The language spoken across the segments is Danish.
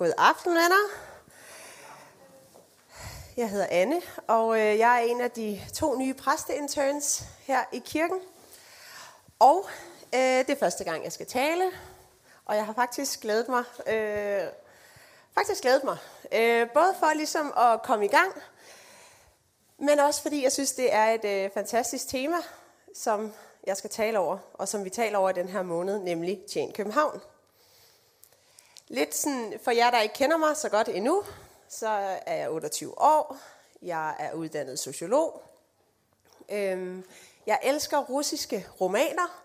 God aften, venner. Jeg hedder Anne, og øh, jeg er en af de to nye præsteinterns her i kirken. Og øh, det er første gang, jeg skal tale, og jeg har faktisk glædet mig. Øh, faktisk glædet mig. Øh, både for ligesom at komme i gang, men også fordi jeg synes, det er et øh, fantastisk tema, som jeg skal tale over, og som vi taler over i den her måned, nemlig Tjen København. Lidt sådan, for jer, der ikke kender mig så godt endnu, så er jeg 28 år. Jeg er uddannet sociolog. Øhm, jeg elsker russiske romaner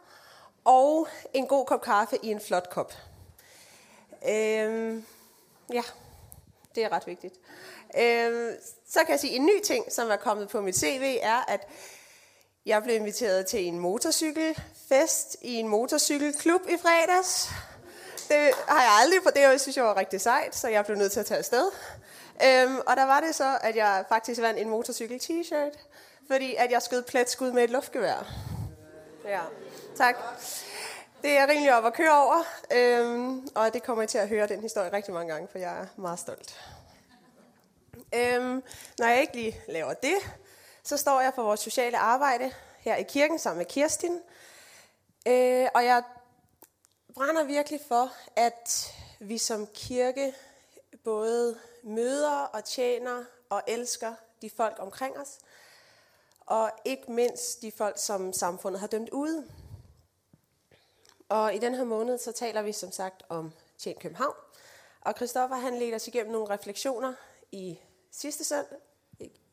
og en god kop kaffe i en flot kop. Øhm, ja, det er ret vigtigt. Øhm, så kan jeg sige, en ny ting, som er kommet på mit CV, er, at jeg blev inviteret til en motorcykelfest i en motorcykelklub i fredags. Det har jeg aldrig, for det synes jeg var rigtig sejt, så jeg blev nødt til at tage afsted. Øhm, og der var det så, at jeg faktisk vandt en motorcykel t-shirt, fordi at jeg skød pletskud med et luftgevær. Ja, tak. Det er jeg rimelig op at køre over, øhm, og det kommer jeg til at høre den historie rigtig mange gange, for jeg er meget stolt. Øhm, når jeg ikke lige laver det, så står jeg for vores sociale arbejde her i kirken sammen med Kirstin. Øh, og jeg brænder virkelig for, at vi som kirke både møder og tjener og elsker de folk omkring os, og ikke mindst de folk, som samfundet har dømt ude. Og i den her måned, så taler vi som sagt om Tjen København. Og Christoffer han leder os igennem nogle refleksioner i sidste søndag,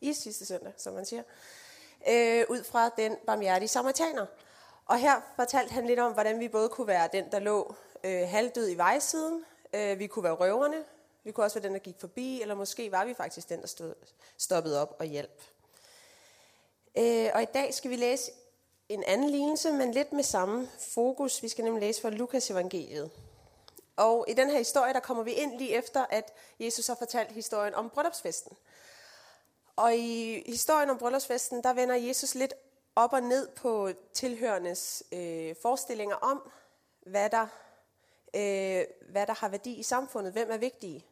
i sidste søndag, som man siger, øh, ud fra den barmhjertige samaritaner. Og her fortalte han lidt om, hvordan vi både kunne være den, der lå øh, halvdød i vejsiden, øh, vi kunne være røverne, vi kunne også være den, der gik forbi, eller måske var vi faktisk den, der stod, stoppede op og hjalp. Øh, og i dag skal vi læse en anden lignelse, men lidt med samme fokus. Vi skal nemlig læse fra Lukas evangeliet. Og i den her historie, der kommer vi ind lige efter, at Jesus har fortalt historien om bryllupsfesten. Og i historien om bryllupsfesten, der vender Jesus lidt op og ned på tilhørendes øh, forestillinger om, hvad der, øh, hvad der har værdi i samfundet, hvem er vigtige.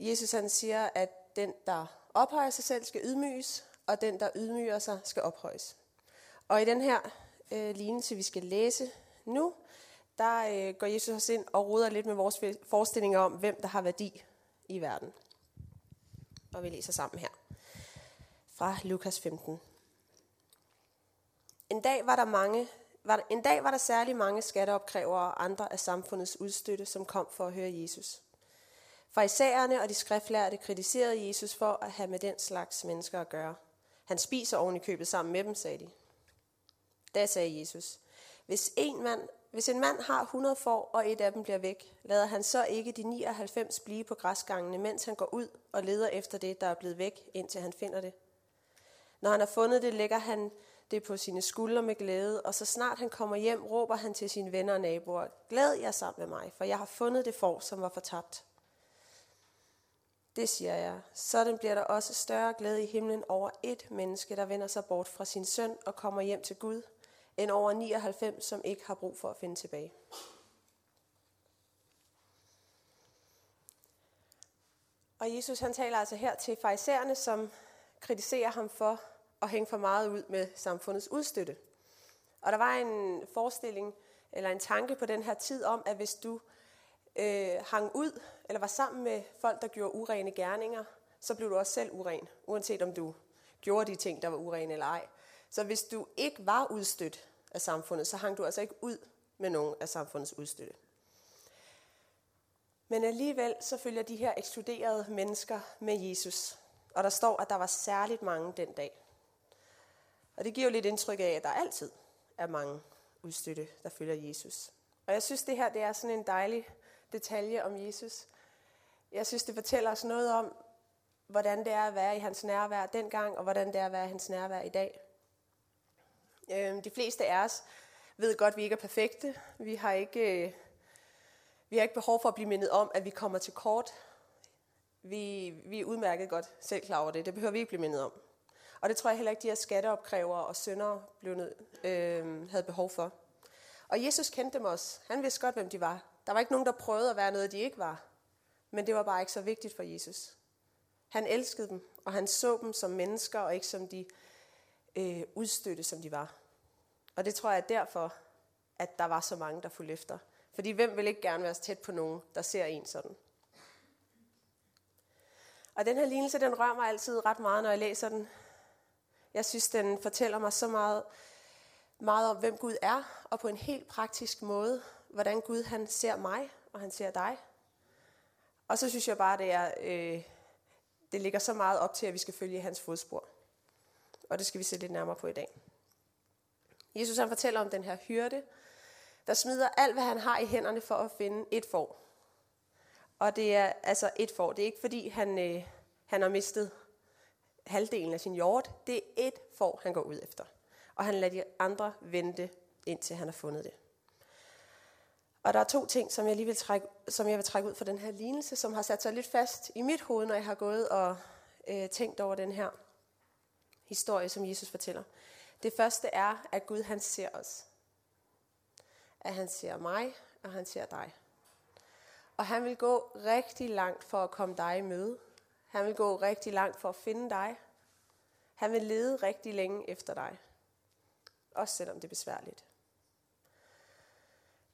Jesus han siger, at den, der ophøjer sig selv, skal ydmyges, og den, der ydmyger sig, skal ophøjes. Og i den her øh, lignelse, vi skal læse nu, der øh, går Jesus os ind og ruder lidt med vores forestillinger om, hvem der har værdi i verden. Og vi læser sammen her fra Lukas 15. En dag var der mange var, en dag var der særlig mange skatteopkrævere og andre af samfundets udstøtte, som kom for at høre Jesus. Farisæerne og de skriftlærte kritiserede Jesus for at have med den slags mennesker at gøre. Han spiser oven i købet sammen med dem, sagde de. Da sagde Jesus, hvis en, mand, hvis en mand har 100 får, og et af dem bliver væk, lader han så ikke de 99 blive på græsgangene, mens han går ud og leder efter det, der er blevet væk, indtil han finder det. Når han har fundet det, lægger han det på sine skuldre med glæde, og så snart han kommer hjem, råber han til sine venner og naboer, Glæd jer sammen med mig, for jeg har fundet det får, som var fortabt. Det siger jeg. Sådan bliver der også større glæde i himlen over et menneske, der vender sig bort fra sin søn og kommer hjem til Gud, end over 99, som ikke har brug for at finde tilbage. Og Jesus han taler altså her til farisæerne, som kritiserer ham for at hænge for meget ud med samfundets udstøtte. Og der var en forestilling eller en tanke på den her tid om, at hvis du øh, hang ud eller var sammen med folk, der gjorde urene gerninger, så blev du også selv uren, uanset om du gjorde de ting, der var urene eller ej. Så hvis du ikke var udstødt af samfundet, så hang du altså ikke ud med nogen af samfundets udstøtte. Men alligevel så følger de her ekskluderede mennesker med Jesus. Og der står, at der var særligt mange den dag. Og det giver jo lidt indtryk af, at der altid er mange udstøtte, der følger Jesus. Og jeg synes, det her det er sådan en dejlig detalje om Jesus. Jeg synes, det fortæller os noget om, hvordan det er at være i hans nærvær dengang, og hvordan det er at være i hans nærvær i dag. Øhm, de fleste af os ved godt, at vi ikke er perfekte. Vi har ikke, øh, vi har ikke behov for at blive mindet om, at vi kommer til kort. Vi, vi er udmærket godt selv klar over det. Det behøver vi ikke blive mindet om. Og det tror jeg heller ikke, de her skatteopkrævere og sønder blev nød, øh, havde behov for. Og Jesus kendte dem også. Han vidste godt, hvem de var. Der var ikke nogen, der prøvede at være noget, de ikke var. Men det var bare ikke så vigtigt for Jesus. Han elskede dem, og han så dem som mennesker, og ikke som de øh, udstødte, som de var. Og det tror jeg er derfor, at der var så mange, der fulgte efter. Fordi hvem vil ikke gerne være tæt på nogen, der ser en sådan? Og den her lignelse, den rører mig altid ret meget, når jeg læser den. Jeg synes, den fortæller mig så meget, meget om, hvem Gud er, og på en helt praktisk måde, hvordan Gud han ser mig, og han ser dig. Og så synes jeg bare, det er, øh, det ligger så meget op til, at vi skal følge hans fodspor. Og det skal vi se lidt nærmere på i dag. Jesus han fortæller om den her hyrde, der smider alt, hvad han har i hænderne for at finde et får. Og det er altså et får. Det er ikke fordi, han, øh, han har mistet halvdelen af sin hjort. Det er et får, han går ud efter. Og han lader de andre vente, indtil han har fundet det. Og der er to ting, som jeg lige vil trække, som jeg vil trække ud fra den her lignelse, som har sat sig lidt fast i mit hoved, når jeg har gået og øh, tænkt over den her historie, som Jesus fortæller. Det første er, at Gud han ser os. At han ser mig, og han ser dig. Og han vil gå rigtig langt for at komme dig i møde. Han vil gå rigtig langt for at finde dig. Han vil lede rigtig længe efter dig. Også selvom det er besværligt.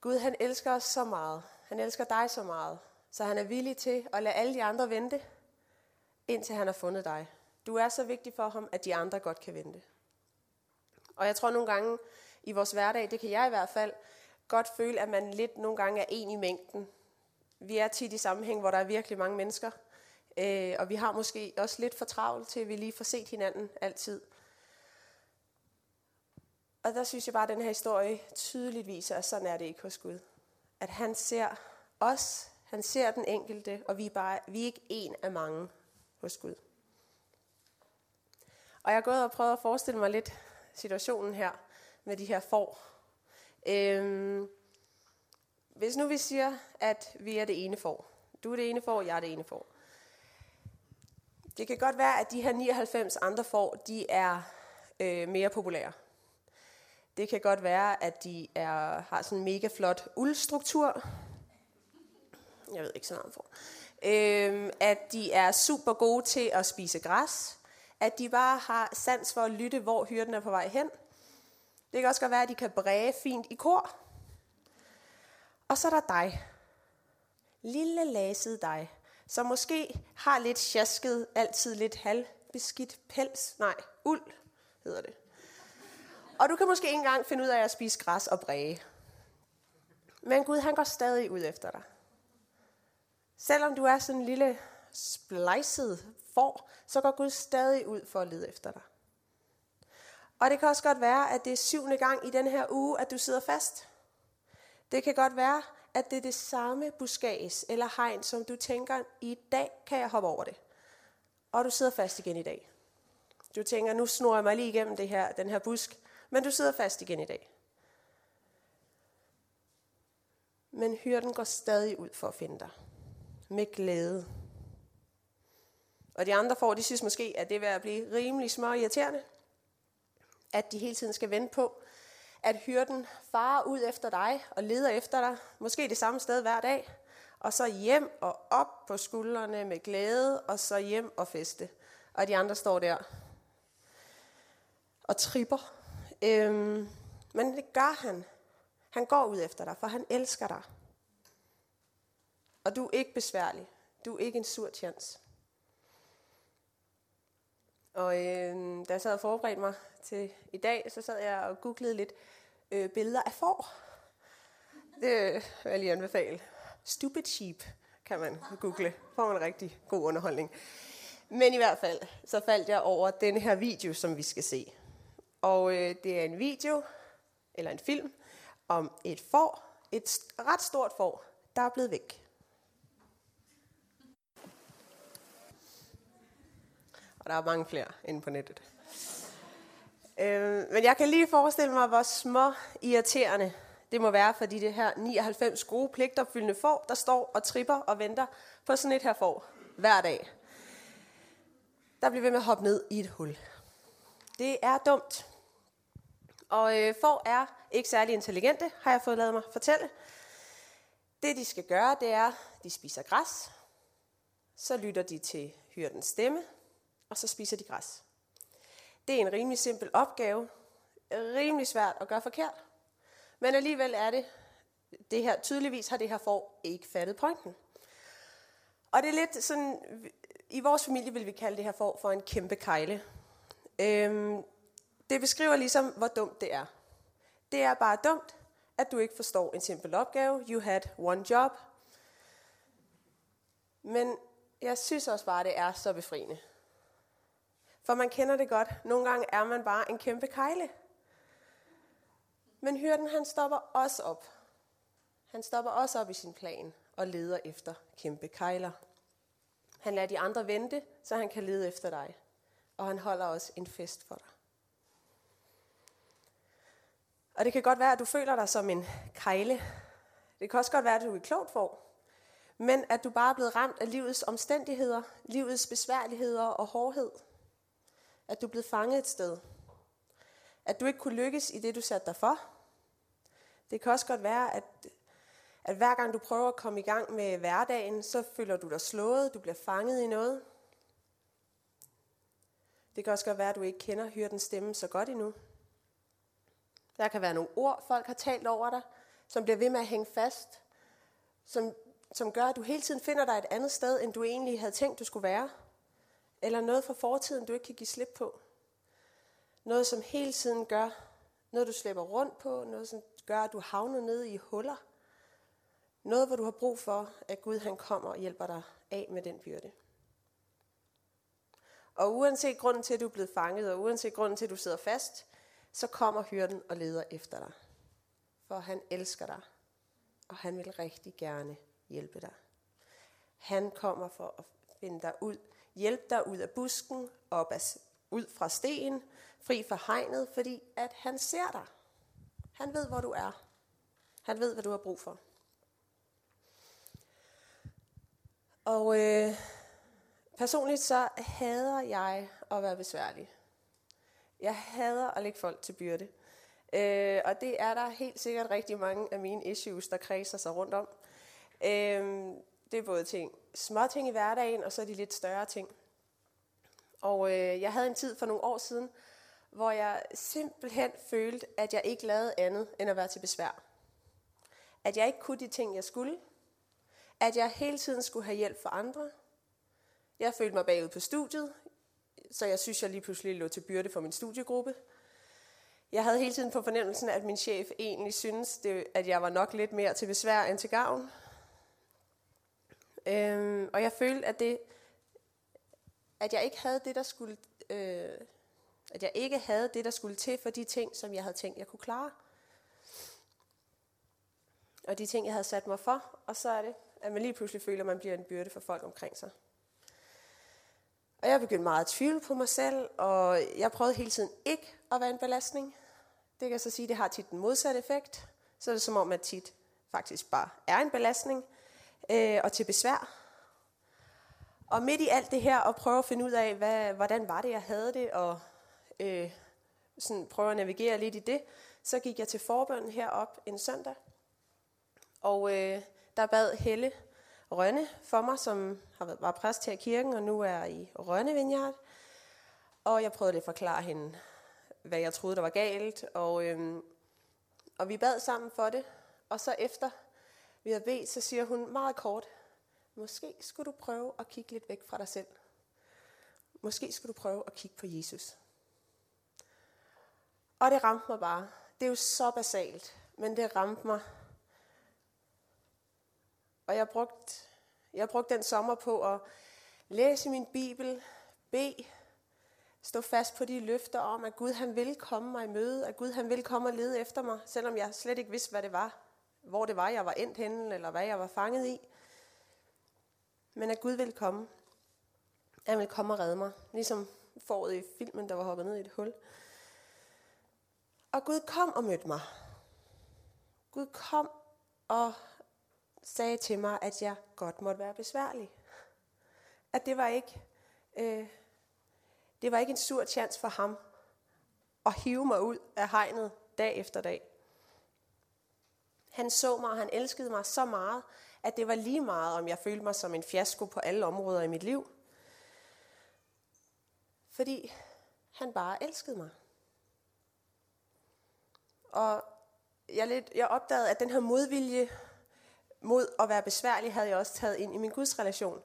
Gud han elsker os så meget. Han elsker dig så meget. Så han er villig til at lade alle de andre vente, indtil han har fundet dig. Du er så vigtig for ham, at de andre godt kan vente. Og jeg tror nogle gange i vores hverdag, det kan jeg i hvert fald, godt føle, at man lidt nogle gange er en i mængden. Vi er tit i sammenhæng, hvor der er virkelig mange mennesker, øh, og vi har måske også lidt for travlt til, at vi lige får set hinanden altid. Og der synes jeg bare, at den her historie tydeligt viser, at sådan er det ikke hos Gud. At han ser os, han ser den enkelte, og vi er, bare, vi er ikke en af mange hos Gud. Og jeg er gået og prøvet at forestille mig lidt situationen her med de her får. Øhm, hvis nu vi siger, at vi er det ene får. Du er det ene får, jeg er det ene får. Det kan godt være, at de her 99 andre får, de er øh, mere populære. Det kan godt være, at de er, har sådan en mega flot uldstruktur. Jeg ved ikke så meget om for. Øhm, at de er super gode til at spise græs. At de bare har sans for at lytte, hvor hyrden er på vej hen. Det kan også godt være, at de kan bræge fint i kor. Og så er der dig. Lille lasede dig, som måske har lidt sjasket, altid lidt halvbeskidt pels. Nej, uld hedder det. Og du kan måske ikke engang finde ud af at spise græs og bræge. Men Gud, han går stadig ud efter dig. Selvom du er sådan en lille splejset får, så går Gud stadig ud for at lede efter dig. Og det kan også godt være, at det er syvende gang i den her uge, at du sidder fast. Det kan godt være, at det er det samme buskads eller hegn, som du tænker, i dag kan jeg hoppe over det. Og du sidder fast igen i dag. Du tænker, nu snor jeg mig lige igennem det her, den her busk, men du sidder fast igen i dag. Men hyrden går stadig ud for at finde dig. Med glæde. Og de andre får, de synes måske, at det vil at blive rimelig små irriterende. At de hele tiden skal vente på, at hyrden farer ud efter dig og leder efter dig. Måske det samme sted hver dag. Og så hjem og op på skuldrene med glæde, og så hjem og feste. Og de andre står der og tripper Øhm, men det gør han. Han går ud efter dig, for han elsker dig. Og du er ikke besværlig. Du er ikke en sur chance. Og øh, da jeg sad og forberedte mig til i dag, så sad jeg og googlede lidt øh, billeder af får. Det vil jeg lige anbefale. Stupid sheep kan man google. Får man rigtig god underholdning. Men i hvert fald, så faldt jeg over den her video, som vi skal se. Og øh, det er en video, eller en film, om et får, et ret stort får, der er blevet væk. Og der er mange flere inde på nettet. Øh, men jeg kan lige forestille mig, hvor små irriterende det må være fordi det her 99 gode pligtopfyldende får, der står og tripper og venter på sådan et her får hver dag. Der bliver ved med at hoppe ned i et hul. Det er dumt. Og øh, får er ikke særlig intelligente, har jeg fået lavet mig fortælle. Det de skal gøre, det er, de spiser græs, så lytter de til hyrdens stemme, og så spiser de græs. Det er en rimelig simpel opgave, rimelig svært at gøre forkert. Men alligevel er det, det her, tydeligvis har det her for ikke fattet pointen. Og det er lidt sådan, i vores familie vil vi kalde det her for, for en kæmpe kejle. Øhm, det beskriver ligesom, hvor dumt det er. Det er bare dumt, at du ikke forstår en simpel opgave. You had one job. Men jeg synes også bare, det er så befriende. For man kender det godt. Nogle gange er man bare en kæmpe kejle. Men hyrden, han stopper også op. Han stopper også op i sin plan og leder efter kæmpe kejler. Han lader de andre vente, så han kan lede efter dig. Og han holder også en fest for dig. Og det kan godt være, at du føler dig som en kejle. Det kan også godt være, at du er klogt for. Men at du bare er blevet ramt af livets omstændigheder, livets besværligheder og hårdhed. At du er blevet fanget et sted. At du ikke kunne lykkes i det, du satte dig for. Det kan også godt være, at, at hver gang du prøver at komme i gang med hverdagen, så føler du dig slået, du bliver fanget i noget. Det kan også godt være, at du ikke kender hyrdens stemme så godt endnu. Der kan være nogle ord, folk har talt over dig, som bliver ved med at hænge fast, som, som gør, at du hele tiden finder dig et andet sted, end du egentlig havde tænkt, du skulle være. Eller noget fra fortiden, du ikke kan give slip på. Noget, som hele tiden gør, noget du slæber rundt på, noget, som gør, at du havner ned i huller. Noget, hvor du har brug for, at Gud han kommer og hjælper dig af med den byrde. Og uanset grunden til, at du er blevet fanget, og uanset grunden til, at du sidder fast, så kommer hyrden og leder efter dig. For han elsker dig, og han vil rigtig gerne hjælpe dig. Han kommer for at finde dig ud, Hjælp dig ud af busken, op af, ud fra stenen, fri fra hegnet, fordi at han ser dig. Han ved, hvor du er. Han ved, hvad du har brug for. Og øh, personligt så hader jeg at være besværlig. Jeg hader at lægge folk til byrde. Øh, og det er der helt sikkert rigtig mange af mine issues, der kredser sig rundt om. Øh, det er både ting, små ting i hverdagen, og så de lidt større ting. Og øh, jeg havde en tid for nogle år siden, hvor jeg simpelthen følte, at jeg ikke lavede andet end at være til besvær. At jeg ikke kunne de ting, jeg skulle. At jeg hele tiden skulle have hjælp for andre. Jeg følte mig bagud på studiet så jeg synes, jeg lige pludselig lå til byrde for min studiegruppe. Jeg havde hele tiden på fornemmelsen, at min chef egentlig synes, det, at jeg var nok lidt mere til besvær end til gavn. Øhm, og jeg følte, at, det, at jeg ikke havde det, der skulle, øh, at jeg ikke havde det, der skulle til for de ting, som jeg havde tænkt, jeg kunne klare. Og de ting, jeg havde sat mig for, og så er det, at man lige pludselig føler, at man bliver en byrde for folk omkring sig. Og jeg begyndte meget at tvivle på mig selv, og jeg prøvede hele tiden ikke at være en belastning. Det kan jeg så sige, det har tit den modsatte effekt. Så er det som om, at tit faktisk bare er en belastning øh, og til besvær. Og midt i alt det her, og prøve at finde ud af, hvad, hvordan var det, jeg havde det, og øh, sådan prøve at navigere lidt i det, så gik jeg til forbøn herop en søndag. Og øh, der bad Helle Rønne for mig, som har været, var præst her i kirken, og nu er i Rønne Vineyard. Og jeg prøvede at forklare hende, hvad jeg troede, der var galt. Og, øhm, og vi bad sammen for det. Og så efter vi har bedt, så siger hun meget kort, måske skulle du prøve at kigge lidt væk fra dig selv. Måske skulle du prøve at kigge på Jesus. Og det ramte mig bare. Det er jo så basalt, men det ramte mig og jeg brugte, jeg brugte den sommer på at læse min bibel, bede, stå fast på de løfter om, at Gud han vil komme mig i møde, at Gud han vil komme og lede efter mig, selvom jeg slet ikke vidste, hvad det var, hvor det var, jeg var endt henne, eller hvad jeg var fanget i. Men at Gud ville komme. Han vil komme og redde mig, ligesom foråret i filmen, der var hoppet ned i et hul. Og Gud kom og mødte mig. Gud kom og sagde til mig, at jeg godt måtte være besværlig. At det var ikke, øh, det var ikke en sur chance for ham at hive mig ud af hegnet dag efter dag. Han så mig, og han elskede mig så meget, at det var lige meget, om jeg følte mig som en fiasko på alle områder i mit liv. Fordi han bare elskede mig. Og jeg, lidt, jeg opdagede, at den her modvilje mod at være besværlig, havde jeg også taget ind i min gudsrelation.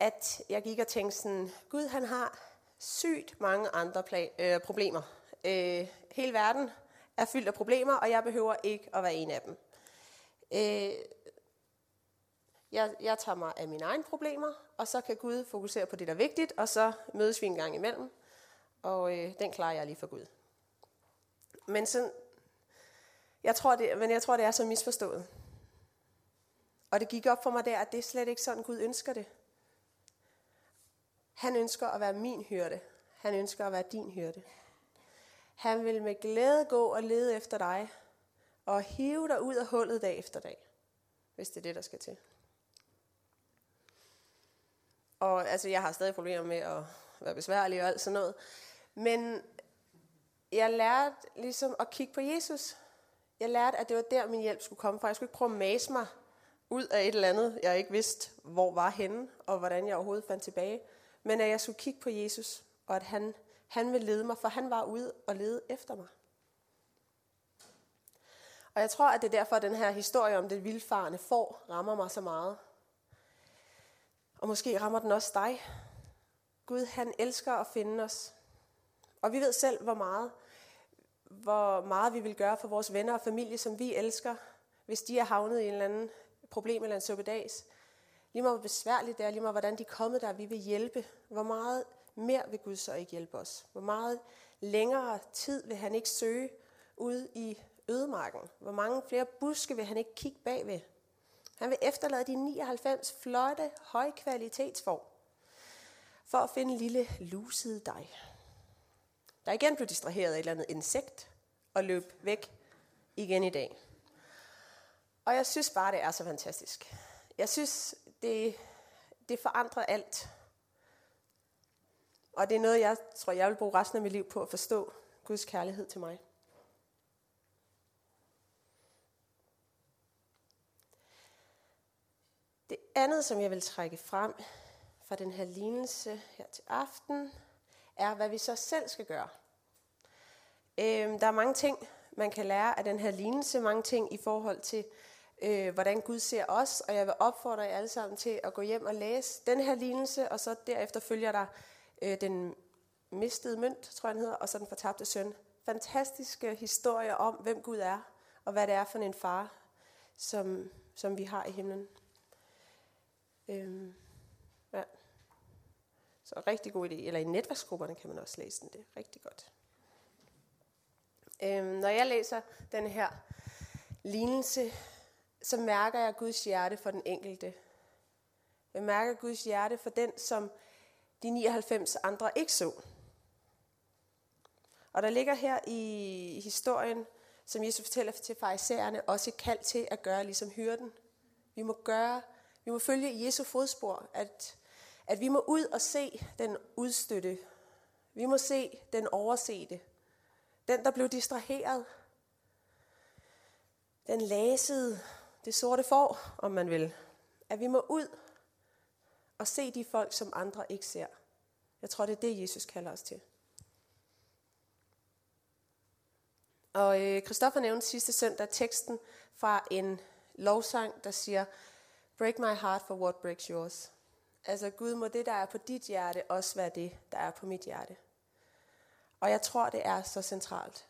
At jeg gik og tænkte sådan, Gud han har sygt mange andre pla- øh, problemer. Øh, hele verden er fyldt af problemer, og jeg behøver ikke at være en af dem. Øh, jeg, jeg tager mig af mine egne problemer, og så kan Gud fokusere på det, der er vigtigt, og så mødes vi en gang imellem, og øh, den klarer jeg lige for Gud. Men, sådan, jeg tror, det, men jeg tror, det er så misforstået. Og det gik op for mig der, at det er slet ikke sådan, Gud ønsker det. Han ønsker at være min hyrde. Han ønsker at være din hyrde. Han vil med glæde gå og lede efter dig, og hive dig ud af hullet dag efter dag, hvis det er det, der skal til. Og altså, jeg har stadig problemer med at være besværlig og alt sådan noget. Men jeg lærte ligesom at kigge på Jesus. Jeg lærte, at det var der, min hjælp skulle komme fra. Jeg skulle ikke prøve at mase mig ud af et eller andet, jeg ikke vidste, hvor var henne, og hvordan jeg overhovedet fandt tilbage. Men at jeg skulle kigge på Jesus, og at han, han vil lede mig, for han var ude og lede efter mig. Og jeg tror, at det er derfor, at den her historie om det vildfarende får rammer mig så meget. Og måske rammer den også dig. Gud, han elsker at finde os. Og vi ved selv, hvor meget, hvor meget vi vil gøre for vores venner og familie, som vi elsker, hvis de er havnet i en eller anden problem eller en suppedags. Lige meget hvor besværligt det er, lige meget hvordan de er kommet der, vi vil hjælpe. Hvor meget mere vil Gud så ikke hjælpe os? Hvor meget længere tid vil han ikke søge ud i ødemarken? Hvor mange flere buske vil han ikke kigge bagved? Han vil efterlade de 99 flotte, højkvalitetsfor for at finde en lille lusede dig, der igen blev distraheret af et eller andet insekt og løb væk igen i dag. Og jeg synes bare, det er så fantastisk. Jeg synes, det, det forandrer alt. Og det er noget, jeg tror, jeg vil bruge resten af mit liv på at forstå Guds kærlighed til mig. Det andet, som jeg vil trække frem fra den her lignelse her til aften, er, hvad vi så selv skal gøre. Øhm, der er mange ting, man kan lære af den her lignelse, mange ting i forhold til, øh, hvordan Gud ser os, og jeg vil opfordre jer alle sammen til at gå hjem og læse den her lignelse, og så derefter følger der øh, den mistede mønt, tror jeg den hedder, og så den fortabte søn. Fantastiske historier om, hvem Gud er, og hvad det er for en far, som, som vi har i himlen. Øhm, ja. Så rigtig god idé. Eller i netværksgrupperne kan man også læse den. Det er rigtig godt. Øhm, når jeg læser den her lignelse, så mærker jeg Guds hjerte for den enkelte. Jeg mærker Guds hjerte for den, som de 99 andre ikke så. Og der ligger her i historien, som Jesus fortæller til farisæerne, også et kald til at gøre ligesom hyrden. Vi må gøre, vi må følge Jesu fodspor, at, at vi må ud og se den udstøtte. Vi må se den oversete. Den, der blev distraheret. Den læsede, det sorte får, om man vil. At vi må ud og se de folk, som andre ikke ser. Jeg tror, det er det, Jesus kalder os til. Og øh, Christoffer nævnte sidste søndag teksten fra en lovsang, der siger, Break my heart for what breaks yours. Altså Gud, må det, der er på dit hjerte, også være det, der er på mit hjerte. Og jeg tror, det er så centralt,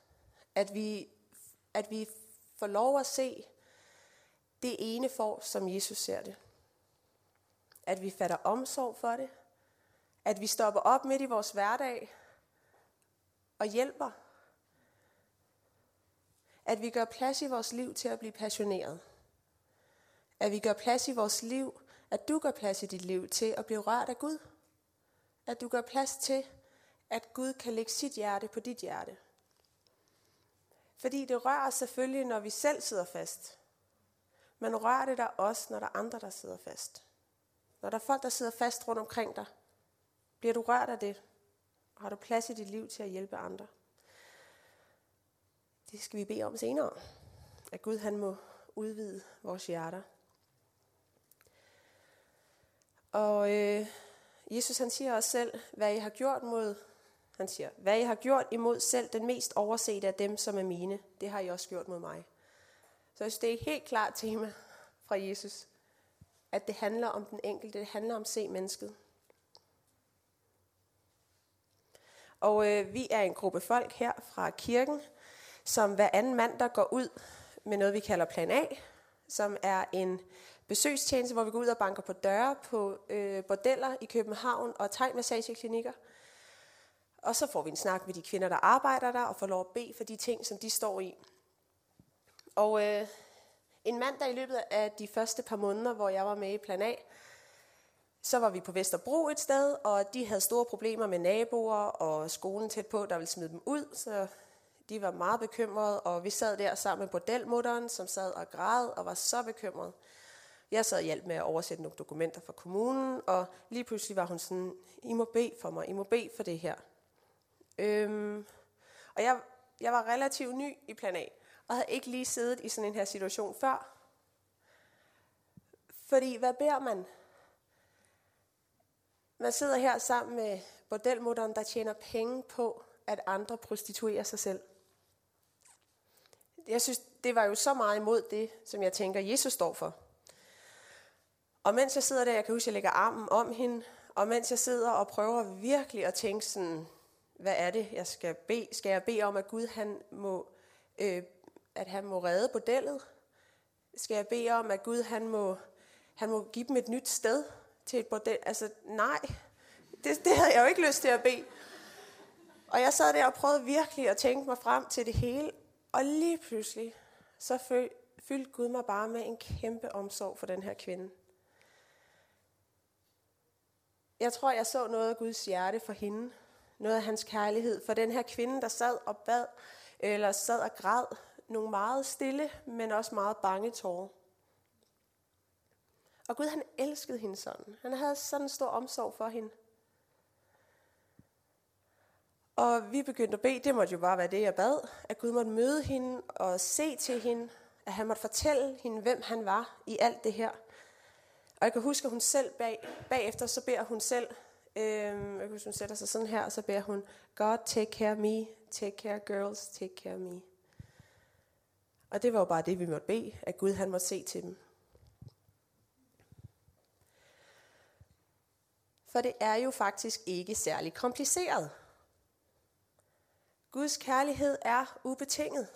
at vi, at vi får lov at se det ene for, som Jesus ser det. At vi fatter omsorg for det. At vi stopper op midt i vores hverdag og hjælper. At vi gør plads i vores liv til at blive passioneret. At vi gør plads i vores liv, at du gør plads i dit liv til at blive rørt af Gud. At du gør plads til, at Gud kan lægge sit hjerte på dit hjerte. Fordi det rører selvfølgelig, når vi selv sidder fast. Men rører det der også, når der er andre, der sidder fast. Når der er folk, der sidder fast rundt omkring dig, bliver du rørt af det, og har du plads i dit liv til at hjælpe andre. Det skal vi bede om senere. At Gud han må udvide vores hjerter. Og øh, Jesus han siger også selv, hvad I har gjort mod, han siger, hvad I har gjort imod selv den mest oversete af dem, som er mine, det har I også gjort mod mig. Så jeg synes, det er et helt klart tema fra Jesus, at det handler om den enkelte, det handler om at se mennesket. Og øh, vi er en gruppe folk her fra kirken, som hver anden mand, der går ud med noget, vi kalder Plan A, som er en besøgstjeneste, hvor vi går ud og banker på døre på øh, bordeller i København og thai-massageklinikker. Og så får vi en snak med de kvinder, der arbejder der, og får lov at bede for de ting, som de står i. Og øh, en mand, der i løbet af de første par måneder, hvor jeg var med i Plan A, så var vi på Vesterbro et sted, og de havde store problemer med naboer og skolen tæt på, der ville smide dem ud, så de var meget bekymrede, og vi sad der sammen med bordelmutteren, som sad og græd og var så bekymret. Jeg sad og hjalp med at oversætte nogle dokumenter fra kommunen, og lige pludselig var hun sådan, I må bede for mig, I må bede for det her. Øhm, og jeg, jeg var relativt ny i plan A, og havde ikke lige siddet i sådan en her situation før. Fordi hvad beder man? Man sidder her sammen med bordelmutteren, der tjener penge på, at andre prostituerer sig selv. Jeg synes, det var jo så meget imod det, som jeg tænker, Jesus står for. Og mens jeg sidder der, jeg kan huske, at jeg lægger armen om hende, og mens jeg sidder og prøver virkelig at tænke sådan, hvad er det, jeg skal bede? Skal jeg bede om, at Gud han må, øh, at han må redde bordellet? Skal jeg bede om, at Gud han må, han må give dem et nyt sted til et bordel? Altså nej, det, det havde jeg jo ikke lyst til at bede. Og jeg sad der og prøvede virkelig at tænke mig frem til det hele, og lige pludselig, så fyldte Gud mig bare med en kæmpe omsorg for den her kvinde. Jeg tror, jeg så noget af Guds hjerte for hende. Noget af hans kærlighed. For den her kvinde, der sad og bad, eller sad og græd, nogle meget stille, men også meget bange tårer. Og Gud, han elskede hende sådan. Han havde sådan en stor omsorg for hende. Og vi begyndte at bede, det måtte jo bare være det, jeg bad, at Gud måtte møde hende og se til hende, at han måtte fortælle hende, hvem han var i alt det her. Og jeg kan huske, at hun selv bag, bagefter, så beder hun selv, øh, jeg kan huske, hun sætter sig sådan her, og så beder hun, God take care of me, take care girls, take care of me. Og det var jo bare det, vi måtte bede, at Gud han måtte se til dem. For det er jo faktisk ikke særlig kompliceret. Guds kærlighed er ubetinget.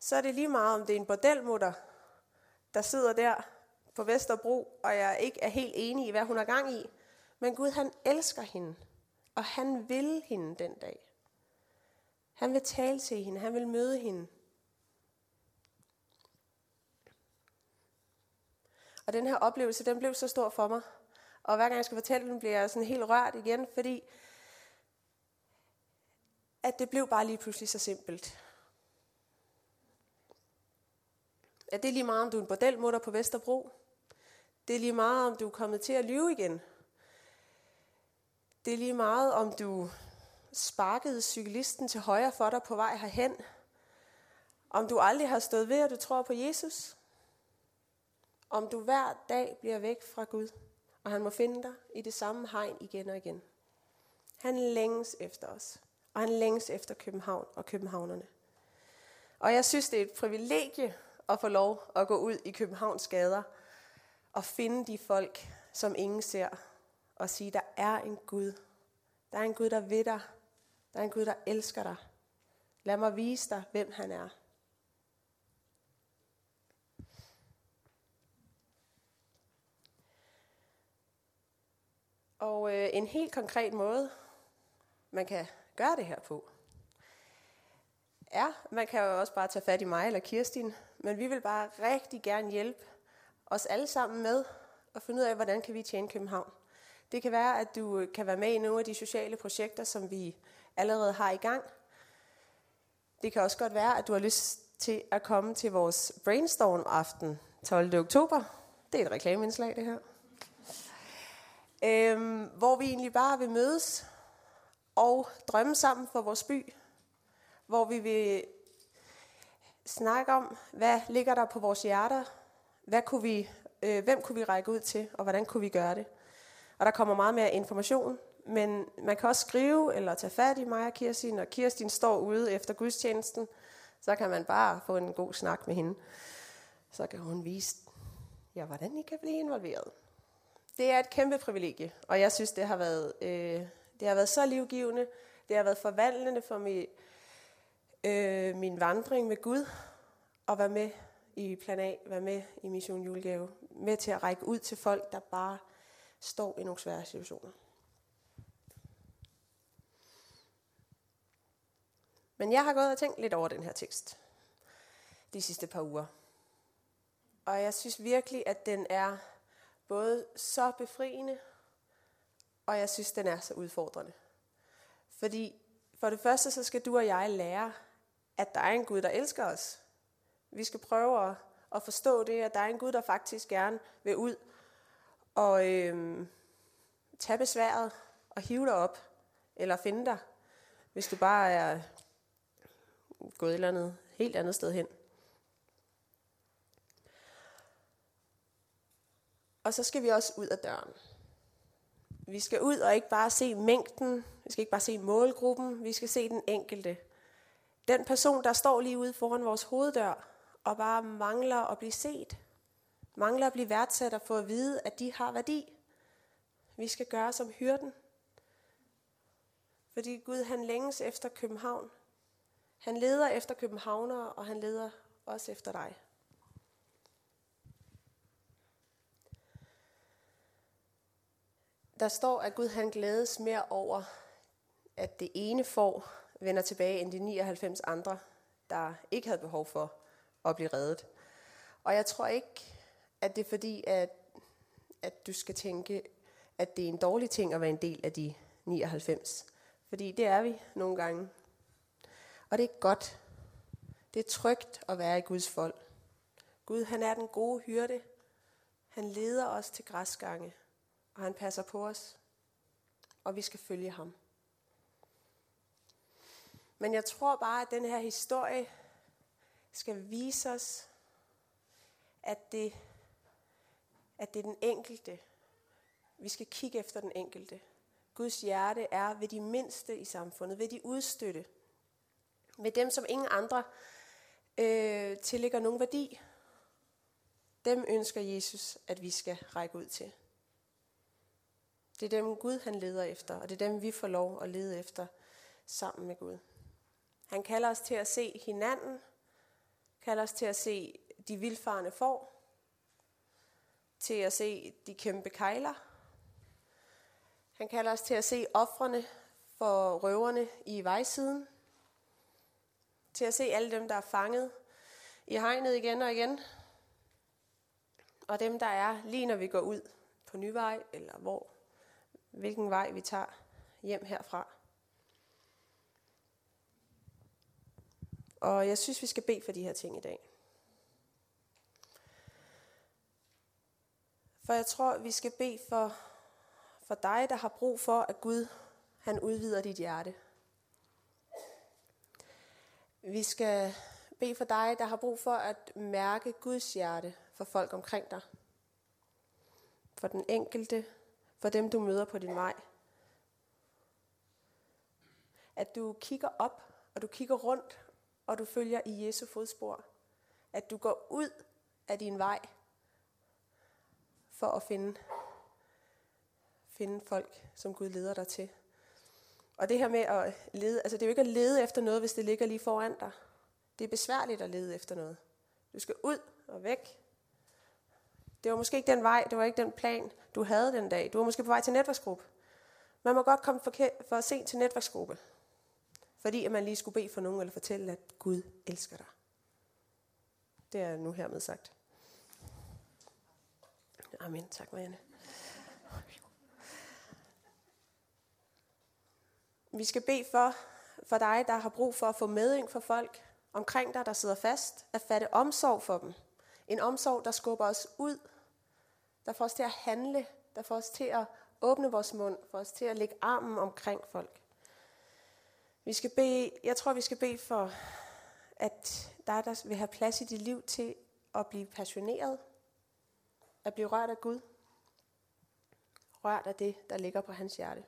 Så er det lige meget, om det er en bordelmutter, der sidder der på Vesterbro, og jeg ikke er helt enig i, hvad hun har gang i. Men Gud, han elsker hende, og han vil hende den dag. Han vil tale til hende, han vil møde hende. Og den her oplevelse, den blev så stor for mig. Og hver gang jeg skal fortælle den, bliver jeg sådan helt rørt igen, fordi at det blev bare lige pludselig så simpelt. At det er lige meget, om du er en bordelmutter på Vesterbro. Det er lige meget, om du er kommet til at lyve igen. Det er lige meget, om du sparkede cyklisten til højre for dig på vej herhen. Om du aldrig har stået ved, at du tror på Jesus. Om du hver dag bliver væk fra Gud, og han må finde dig i det samme hegn igen og igen. Han længes efter os, og han længes efter København og københavnerne. Og jeg synes, det er et privilegie at få lov at gå ud i Københavns gader og finde de folk, som ingen ser, og sige, der er en Gud. Der er en Gud, der ved dig. Der er en Gud, der elsker dig. Lad mig vise dig, hvem han er. Og øh, en helt konkret måde, man kan gøre det her på, er, man kan jo også bare tage fat i mig eller Kirstin, men vi vil bare rigtig gerne hjælpe os alle sammen med at finde ud af, hvordan kan vi tjene København. Det kan være, at du kan være med i nogle af de sociale projekter, som vi allerede har i gang. Det kan også godt være, at du har lyst til at komme til vores brainstorm-aften 12. oktober. Det er et reklameindslag, det her. Øhm, hvor vi egentlig bare vil mødes og drømme sammen for vores by. Hvor vi vil snakke om, hvad ligger der på vores hjerter? Hvad kunne vi, øh, hvem kunne vi række ud til, og hvordan kunne vi gøre det? Og der kommer meget mere information, men man kan også skrive eller tage fat i mig og Kirstin, og Kirstin står ude efter gudstjenesten, så kan man bare få en god snak med hende. Så kan hun vise, ja, hvordan I kan blive involveret. Det er et kæmpe privilegie, og jeg synes, det har været, øh, det har været så livgivende. Det har været forvandlende for mig, øh, min vandring med Gud, at være med i plan A, være med i Mission Julegave, med til at række ud til folk, der bare står i nogle svære situationer. Men jeg har gået og tænkt lidt over den her tekst de sidste par uger. Og jeg synes virkelig, at den er både så befriende, og jeg synes, den er så udfordrende. Fordi for det første, så skal du og jeg lære, at der er en Gud, der elsker os. Vi skal prøve at, at forstå det, at der er en Gud, der faktisk gerne vil ud og øhm, tage besværet og hive dig op, eller finde dig, hvis du bare er gået et eller andet helt andet sted hen. Og så skal vi også ud af døren. Vi skal ud og ikke bare se mængden, vi skal ikke bare se målgruppen, vi skal se den enkelte. Den person, der står lige ude foran vores hoveddør og bare mangler at blive set, mangler at blive værdsat og få at vide, at de har værdi. Vi skal gøre som hyrden. Fordi Gud han længes efter København. Han leder efter københavnere, og han leder også efter dig. Der står, at Gud han glædes mere over, at det ene får vender tilbage, end de 99 andre, der ikke havde behov for at blive reddet. Og jeg tror ikke, at det er fordi, at, at du skal tænke, at det er en dårlig ting at være en del af de 99. Fordi det er vi nogle gange. Og det er godt. Det er trygt at være i Guds folk. Gud, han er den gode hyrde. Han leder os til græsgange, og han passer på os. Og vi skal følge ham. Men jeg tror bare, at den her historie skal vise os, at det, at det er den enkelte. Vi skal kigge efter den enkelte. Guds hjerte er ved de mindste i samfundet, ved de udstøtte, med dem, som ingen andre øh, tillægger nogen værdi. Dem ønsker Jesus, at vi skal række ud til. Det er dem, Gud han leder efter, og det er dem, vi får lov at lede efter sammen med Gud. Han kalder os til at se hinanden, kalder os til at se de vilfarne får, til at se de kæmpe kejler. Han kalder os til at se offrene for røverne i vejsiden til at se alle dem, der er fanget i hegnet igen og igen. Og dem, der er lige når vi går ud på Nyvej, eller hvor, hvilken vej vi tager hjem herfra. Og jeg synes, vi skal bede for de her ting i dag. For jeg tror, vi skal bede for, for dig, der har brug for, at Gud han udvider dit hjerte. Vi skal bede for dig, der har brug for at mærke Guds hjerte for folk omkring dig. For den enkelte, for dem du møder på din vej. At du kigger op, og du kigger rundt, og du følger i Jesu fodspor. At du går ud af din vej for at finde, finde folk, som Gud leder dig til. Og det her med at lede, altså det er jo ikke at lede efter noget, hvis det ligger lige foran dig. Det er besværligt at lede efter noget. Du skal ud og væk. Det var måske ikke den vej, det var ikke den plan, du havde den dag. Du var måske på vej til netværksgruppe. Man må godt komme for, for sent til netværksgruppe. Fordi at man lige skulle bede for nogen, eller fortælle, at Gud elsker dig. Det er nu hermed sagt. Amen. Tak, Marianne. Vi skal bede for, for dig, der har brug for at få meding for folk omkring dig, der sidder fast, at fatte omsorg for dem. En omsorg, der skubber os ud, der får os til at handle, der får os til at åbne vores mund, får os til at lægge armen omkring folk. Vi skal bede, jeg tror, vi skal bede for at dig, der vil have plads i dit liv til at blive passioneret, at blive rørt af Gud, rørt af det, der ligger på hans hjerte.